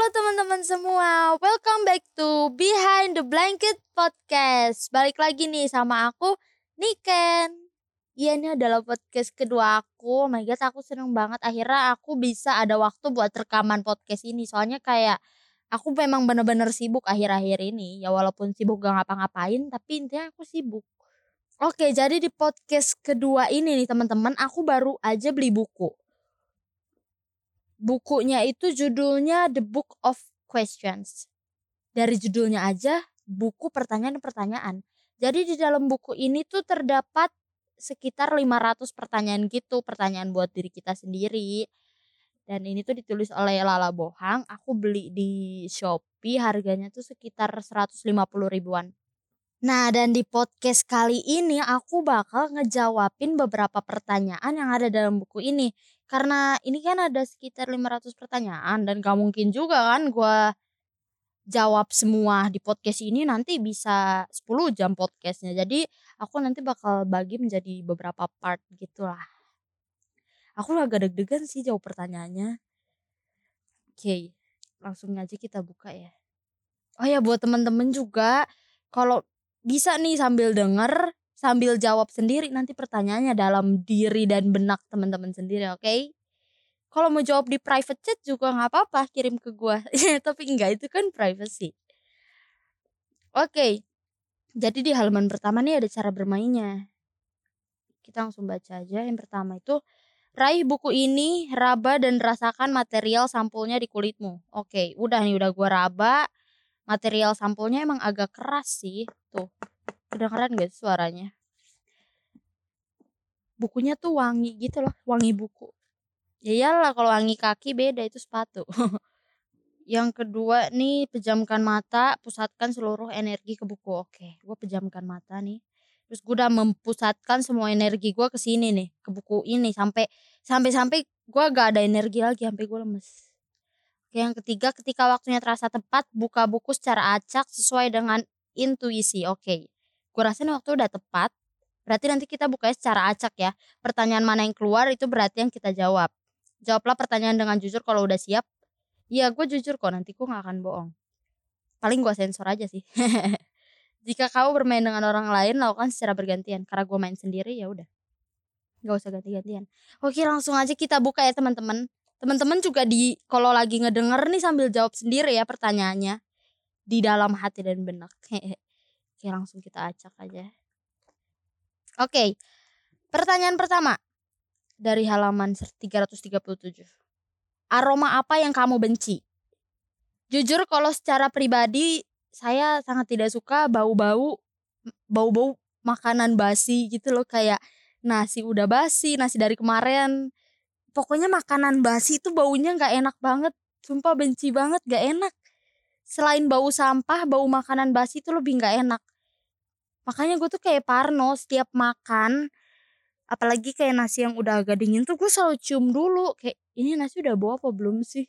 Halo teman-teman semua, welcome back to Behind the Blanket Podcast. Balik lagi nih sama aku, Niken. Iya ini adalah podcast kedua aku. Oh my god, aku seneng banget. Akhirnya aku bisa ada waktu buat rekaman podcast ini. Soalnya kayak aku memang bener-bener sibuk akhir-akhir ini. Ya walaupun sibuk gak ngapa-ngapain, tapi intinya aku sibuk. Oke, jadi di podcast kedua ini nih teman-teman, aku baru aja beli buku bukunya itu judulnya The Book of Questions. Dari judulnya aja buku pertanyaan-pertanyaan. Jadi di dalam buku ini tuh terdapat sekitar 500 pertanyaan gitu, pertanyaan buat diri kita sendiri. Dan ini tuh ditulis oleh Lala Bohang, aku beli di Shopee harganya tuh sekitar 150 ribuan. Nah dan di podcast kali ini aku bakal ngejawabin beberapa pertanyaan yang ada dalam buku ini karena ini kan ada sekitar 500 pertanyaan dan gak mungkin juga kan gue jawab semua di podcast ini nanti bisa 10 jam podcastnya. Jadi aku nanti bakal bagi menjadi beberapa part gitulah. Aku agak deg-degan sih jawab pertanyaannya. Oke langsung aja kita buka ya. Oh ya buat temen-temen juga kalau bisa nih sambil denger sambil jawab sendiri nanti pertanyaannya dalam diri dan benak teman-teman sendiri oke? Okay? kalau mau jawab di private chat juga nggak apa-apa kirim ke gua. Tapi enggak itu kan privacy. Oke okay. jadi di halaman pertama nih ada cara bermainnya. Kita langsung baca aja. Yang pertama itu raih buku ini raba dan rasakan material sampulnya di kulitmu. Oke udah nih udah gua raba. Material sampulnya emang agak keras sih. Tuh kedengeran gak suaranya? Bukunya tuh wangi gitu loh wangi buku. Ya iyalah kalau wangi kaki beda itu sepatu. Yang kedua nih pejamkan mata pusatkan seluruh energi ke buku. Oke gue pejamkan mata nih. Terus gue udah mempusatkan semua energi gue ke sini nih ke buku ini. Sampai sampai sampai gue gak ada energi lagi sampai gue lemes. Yang ketiga ketika waktunya terasa tepat buka buku secara acak sesuai dengan intuisi. Oke gue rasa ini waktu udah tepat berarti nanti kita bukanya secara acak ya. Pertanyaan mana yang keluar itu berarti yang kita jawab. Jawablah pertanyaan dengan jujur kalau udah siap. Iya gue jujur kok nanti gue gak akan bohong. Paling gue sensor aja sih. Jika kamu bermain dengan orang lain lakukan secara bergantian. Karena gue main sendiri ya udah. Gak usah ganti-gantian. Oke langsung aja kita buka ya teman-teman. Teman-teman juga di kalau lagi ngedenger nih sambil jawab sendiri ya pertanyaannya. Di dalam hati dan benak Oke langsung kita acak aja. Oke, pertanyaan pertama dari halaman 337. Aroma apa yang kamu benci? Jujur kalau secara pribadi saya sangat tidak suka bau-bau bau-bau makanan basi gitu loh kayak nasi udah basi, nasi dari kemarin. Pokoknya makanan basi itu baunya nggak enak banget. Sumpah benci banget, gak enak. Selain bau sampah, bau makanan basi itu lebih nggak enak makanya gue tuh kayak parno setiap makan apalagi kayak nasi yang udah agak dingin tuh gue selalu cium dulu. Kayak ini nasi udah bau apa belum sih?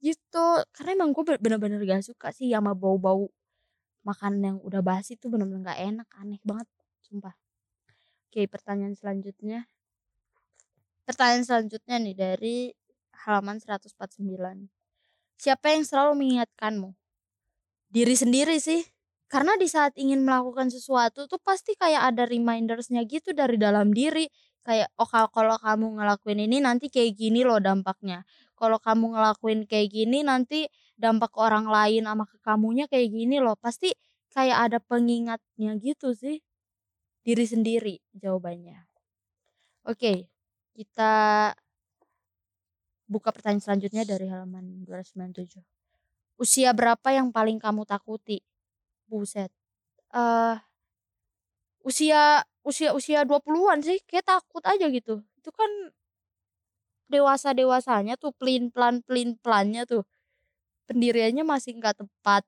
Gitu. Karena emang gue bener-bener gak suka sih sama bau-bau makan yang udah basi tuh bener-bener gak enak aneh banget sumpah. Oke pertanyaan selanjutnya. Pertanyaan selanjutnya nih dari halaman 149 siapa yang selalu mengingatkanmu? Diri sendiri sih karena di saat ingin melakukan sesuatu tuh pasti kayak ada remindersnya gitu dari dalam diri. Kayak oh kalau kamu ngelakuin ini nanti kayak gini loh dampaknya. Kalau kamu ngelakuin kayak gini nanti dampak orang lain sama ke kamunya kayak gini loh. Pasti kayak ada pengingatnya gitu sih diri sendiri jawabannya. Oke kita buka pertanyaan selanjutnya dari halaman 297 usia berapa yang paling kamu takuti Buset. uh, usia usia usia 20-an sih kayak takut aja gitu. Itu kan dewasa-dewasanya tuh pelin-pelan pelin-pelannya tuh pendiriannya masih nggak tepat.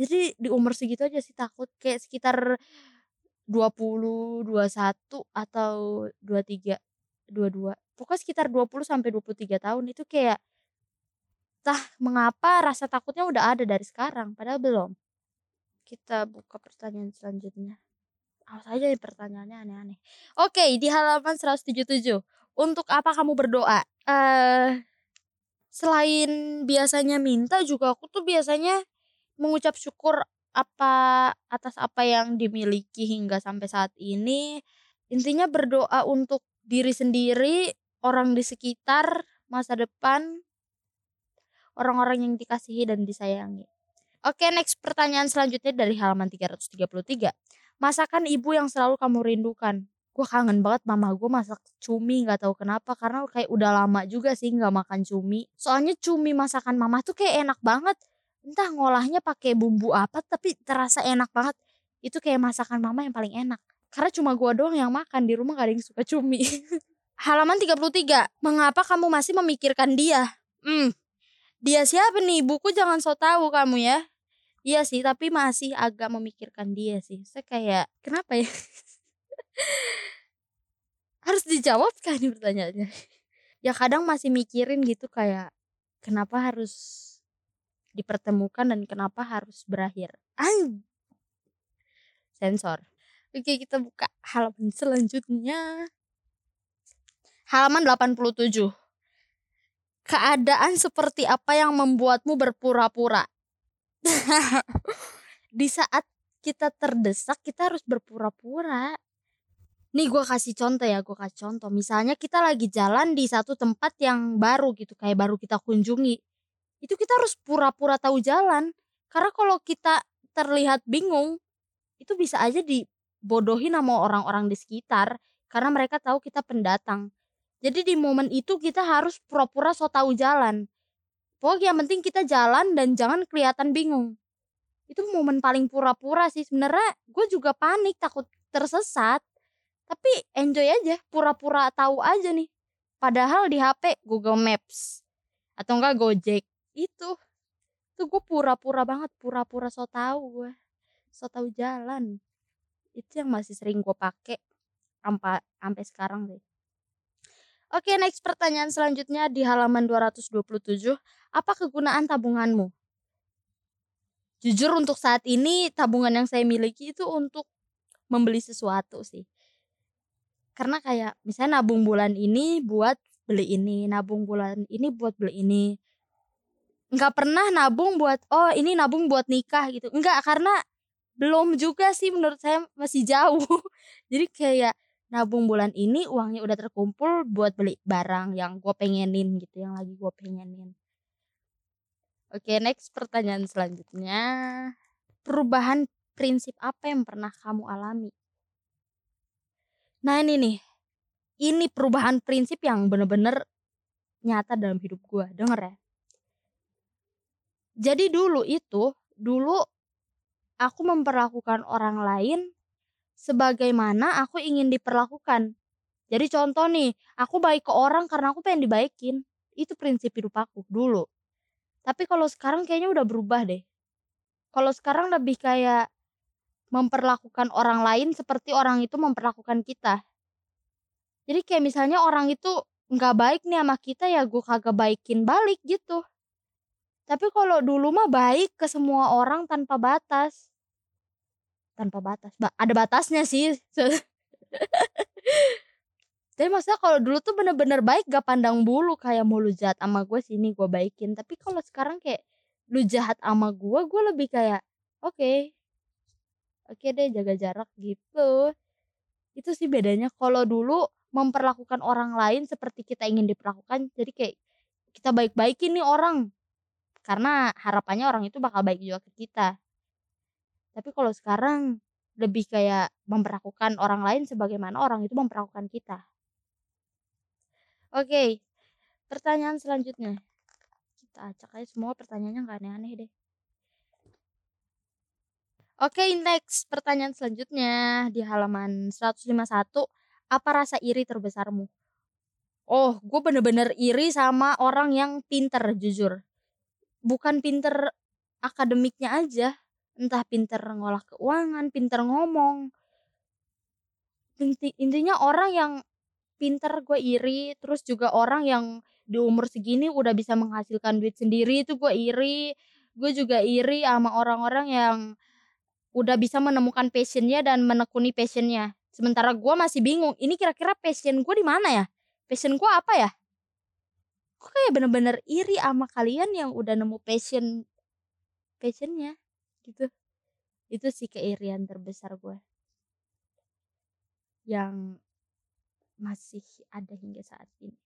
Jadi di umur segitu aja sih takut kayak sekitar 20, 21 atau 23, 22. Pokoknya sekitar 20 sampai 23 tahun itu kayak tah mengapa rasa takutnya udah ada dari sekarang padahal belum kita buka pertanyaan selanjutnya. Awas aja nih pertanyaannya aneh-aneh. Oke, di halaman 177. Untuk apa kamu berdoa? Uh, selain biasanya minta juga aku tuh biasanya mengucap syukur apa atas apa yang dimiliki hingga sampai saat ini. Intinya berdoa untuk diri sendiri, orang di sekitar, masa depan, orang-orang yang dikasihi dan disayangi. Oke, next pertanyaan selanjutnya dari halaman 333. Masakan ibu yang selalu kamu rindukan? Gue kangen banget mama gue masak cumi nggak tahu kenapa karena kayak udah lama juga sih nggak makan cumi. Soalnya cumi masakan mama tuh kayak enak banget. Entah ngolahnya pakai bumbu apa tapi terasa enak banget. Itu kayak masakan mama yang paling enak. Karena cuma gue doang yang makan di rumah gak ada yang suka cumi. Halaman 33. Mengapa kamu masih memikirkan dia? Hmm, dia siapa nih? Buku jangan so tahu kamu ya. Iya sih, tapi masih agak memikirkan dia sih. Saya kayak, kenapa ya? Harus dijawab kan nih pertanyaannya? Ya kadang masih mikirin gitu kayak kenapa harus dipertemukan dan kenapa harus berakhir. Ang sensor. Oke, kita buka halaman selanjutnya. Halaman 87. Keadaan seperti apa yang membuatmu berpura-pura? Di saat kita terdesak, kita harus berpura-pura. Nih gue kasih contoh ya, gue kasih contoh. Misalnya kita lagi jalan di satu tempat yang baru gitu, kayak baru kita kunjungi. Itu kita harus pura-pura tahu jalan. Karena kalau kita terlihat bingung, itu bisa aja dibodohi sama orang-orang di sekitar. Karena mereka tahu kita pendatang. Jadi di momen itu kita harus pura-pura so tahu jalan. Pokoknya yang penting kita jalan dan jangan kelihatan bingung. Itu momen paling pura-pura sih. Sebenarnya gue juga panik takut tersesat tapi enjoy aja pura-pura tahu aja nih padahal di HP Google Maps atau enggak Gojek itu tuh gue pura-pura banget pura-pura so tau gue so tau jalan itu yang masih sering gue pakai sampai sampai sekarang deh Oke, next pertanyaan selanjutnya di halaman 227. Apa kegunaan tabunganmu? Jujur untuk saat ini tabungan yang saya miliki itu untuk membeli sesuatu sih. Karena kayak misalnya nabung bulan ini buat beli ini nabung bulan ini buat beli ini. Nggak pernah nabung buat oh ini nabung buat nikah gitu. Enggak karena belum juga sih menurut saya masih jauh. Jadi kayak nabung bulan ini uangnya udah terkumpul buat beli barang yang gue pengenin gitu yang lagi gue pengenin oke next pertanyaan selanjutnya perubahan prinsip apa yang pernah kamu alami Nah ini nih, ini perubahan prinsip yang bener-bener nyata dalam hidup gue, denger ya. Jadi dulu itu, dulu aku memperlakukan orang lain sebagaimana aku ingin diperlakukan. Jadi contoh nih, aku baik ke orang karena aku pengen dibaikin. Itu prinsip hidup aku dulu. Tapi kalau sekarang kayaknya udah berubah deh. Kalau sekarang lebih kayak memperlakukan orang lain seperti orang itu memperlakukan kita. Jadi kayak misalnya orang itu nggak baik nih sama kita ya gue kagak baikin balik gitu. Tapi kalau dulu mah baik ke semua orang tanpa batas. Tanpa batas. Ba ada batasnya sih. Tapi maksudnya kalau dulu tuh bener-bener baik gak pandang bulu kayak mau lu jahat sama gue sini gue baikin. Tapi kalau sekarang kayak lu jahat sama gue, gue lebih kayak oke okay, oke deh jaga jarak gitu. Itu sih bedanya. Kalau dulu memperlakukan orang lain seperti kita ingin diperlakukan jadi kayak kita baik-baikin nih orang. Karena harapannya orang itu bakal baik juga ke kita. Tapi kalau sekarang lebih kayak memperlakukan orang lain sebagaimana orang itu memperlakukan kita oke pertanyaan selanjutnya kita acak aja semua pertanyaannya gak aneh-aneh deh Oke, next pertanyaan selanjutnya di halaman 151. Apa rasa iri terbesarmu? Oh, gue bener-bener iri sama orang yang pinter, jujur. Bukan pinter akademiknya aja. Entah pinter ngolah keuangan, pinter ngomong. Inti, intinya orang yang pinter gue iri. Terus juga orang yang di umur segini udah bisa menghasilkan duit sendiri itu gue iri. Gue juga iri sama orang-orang yang udah bisa menemukan passionnya dan menekuni passionnya. Sementara gue masih bingung, ini kira-kira passion gue di mana ya? Passion gue apa ya? aku kayak bener-bener iri sama kalian yang udah nemu passion passionnya gitu itu sih keirian terbesar gue yang masih ada hingga saat ini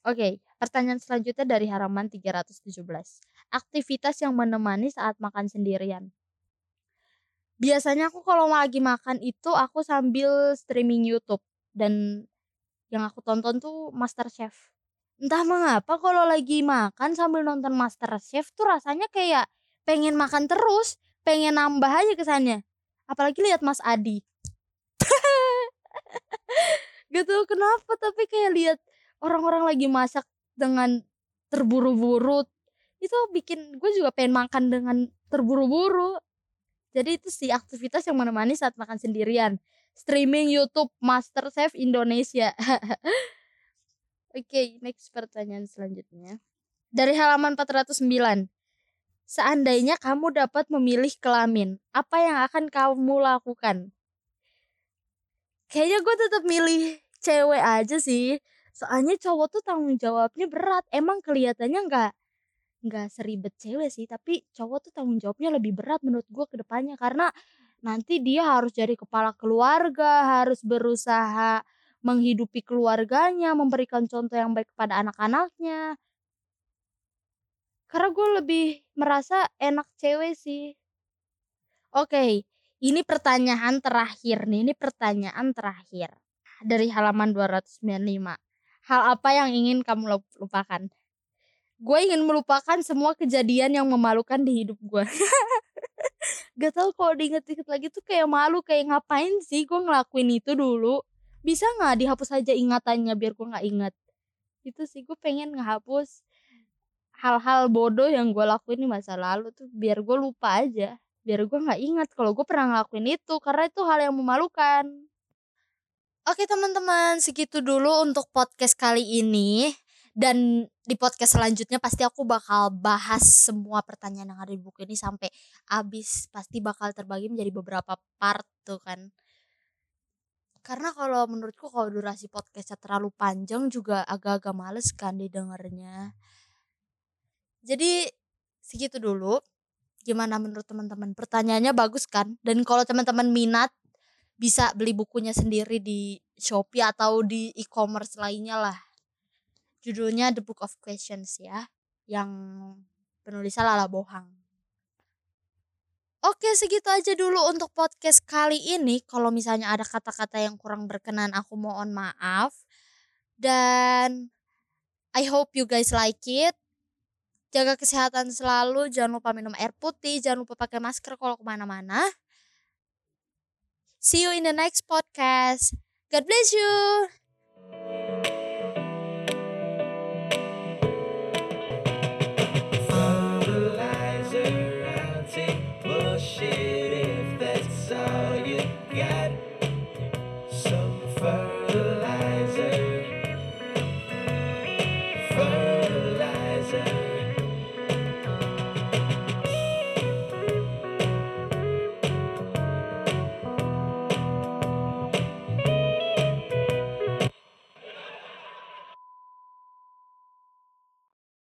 Oke, pertanyaan selanjutnya dari halaman 317. Aktivitas yang menemani saat makan sendirian. Biasanya aku kalau lagi makan itu aku sambil streaming YouTube dan yang aku tonton tuh MasterChef. Entah mengapa kalau lagi makan sambil nonton MasterChef tuh rasanya kayak pengen makan terus, pengen nambah aja kesannya. Apalagi lihat Mas Adi. Gitu kenapa? Tapi kayak lihat orang-orang lagi masak dengan terburu-buru itu bikin gue juga pengen makan dengan terburu-buru. Jadi itu sih aktivitas yang menemani saat makan sendirian. Streaming YouTube Master Chef Indonesia. Oke okay, next pertanyaan selanjutnya. Dari halaman 409 seandainya kamu dapat memilih kelamin apa yang akan kamu lakukan? Kayaknya gue tetap milih cewek aja sih. Soalnya cowok tuh tanggung jawabnya berat. Emang kelihatannya nggak nggak seribet cewek sih tapi cowok tuh tanggung jawabnya lebih berat menurut gue ke depannya. Karena nanti dia harus jadi kepala keluarga harus berusaha menghidupi keluarganya memberikan contoh yang baik kepada anak-anaknya. Karena gue lebih merasa enak cewek sih. Oke ini pertanyaan terakhir nih ini pertanyaan terakhir dari halaman 295 hal apa yang ingin kamu lupakan? Gue ingin melupakan semua kejadian yang memalukan di hidup gue gak tau kalau diinget-inget lagi tuh kayak malu kayak ngapain sih gue ngelakuin itu dulu? Bisa nggak dihapus aja ingatannya biar gue nggak inget? Itu sih gue pengen ngehapus hal-hal bodoh yang gue lakuin di masa lalu tuh biar gue lupa aja. Biar gue nggak ingat kalau gue pernah ngelakuin itu karena itu hal yang memalukan Oke teman-teman, segitu dulu untuk podcast kali ini. Dan di podcast selanjutnya pasti aku bakal bahas semua pertanyaan yang ada di buku ini sampai habis. Pasti bakal terbagi menjadi beberapa part tuh kan. Karena kalau menurutku kalau durasi podcastnya terlalu panjang juga agak-agak males kan didengarnya. Jadi segitu dulu. Gimana menurut teman-teman? Pertanyaannya bagus kan? Dan kalau teman-teman minat bisa beli bukunya sendiri di Shopee atau di e-commerce lainnya lah. Judulnya The Book of Questions ya, yang penulisnya Lala Bohang. Oke segitu aja dulu untuk podcast kali ini. Kalau misalnya ada kata-kata yang kurang berkenan aku mohon maaf. Dan I hope you guys like it. Jaga kesehatan selalu, jangan lupa minum air putih, jangan lupa pakai masker kalau ke mana-mana. See you in the next podcast. God bless you.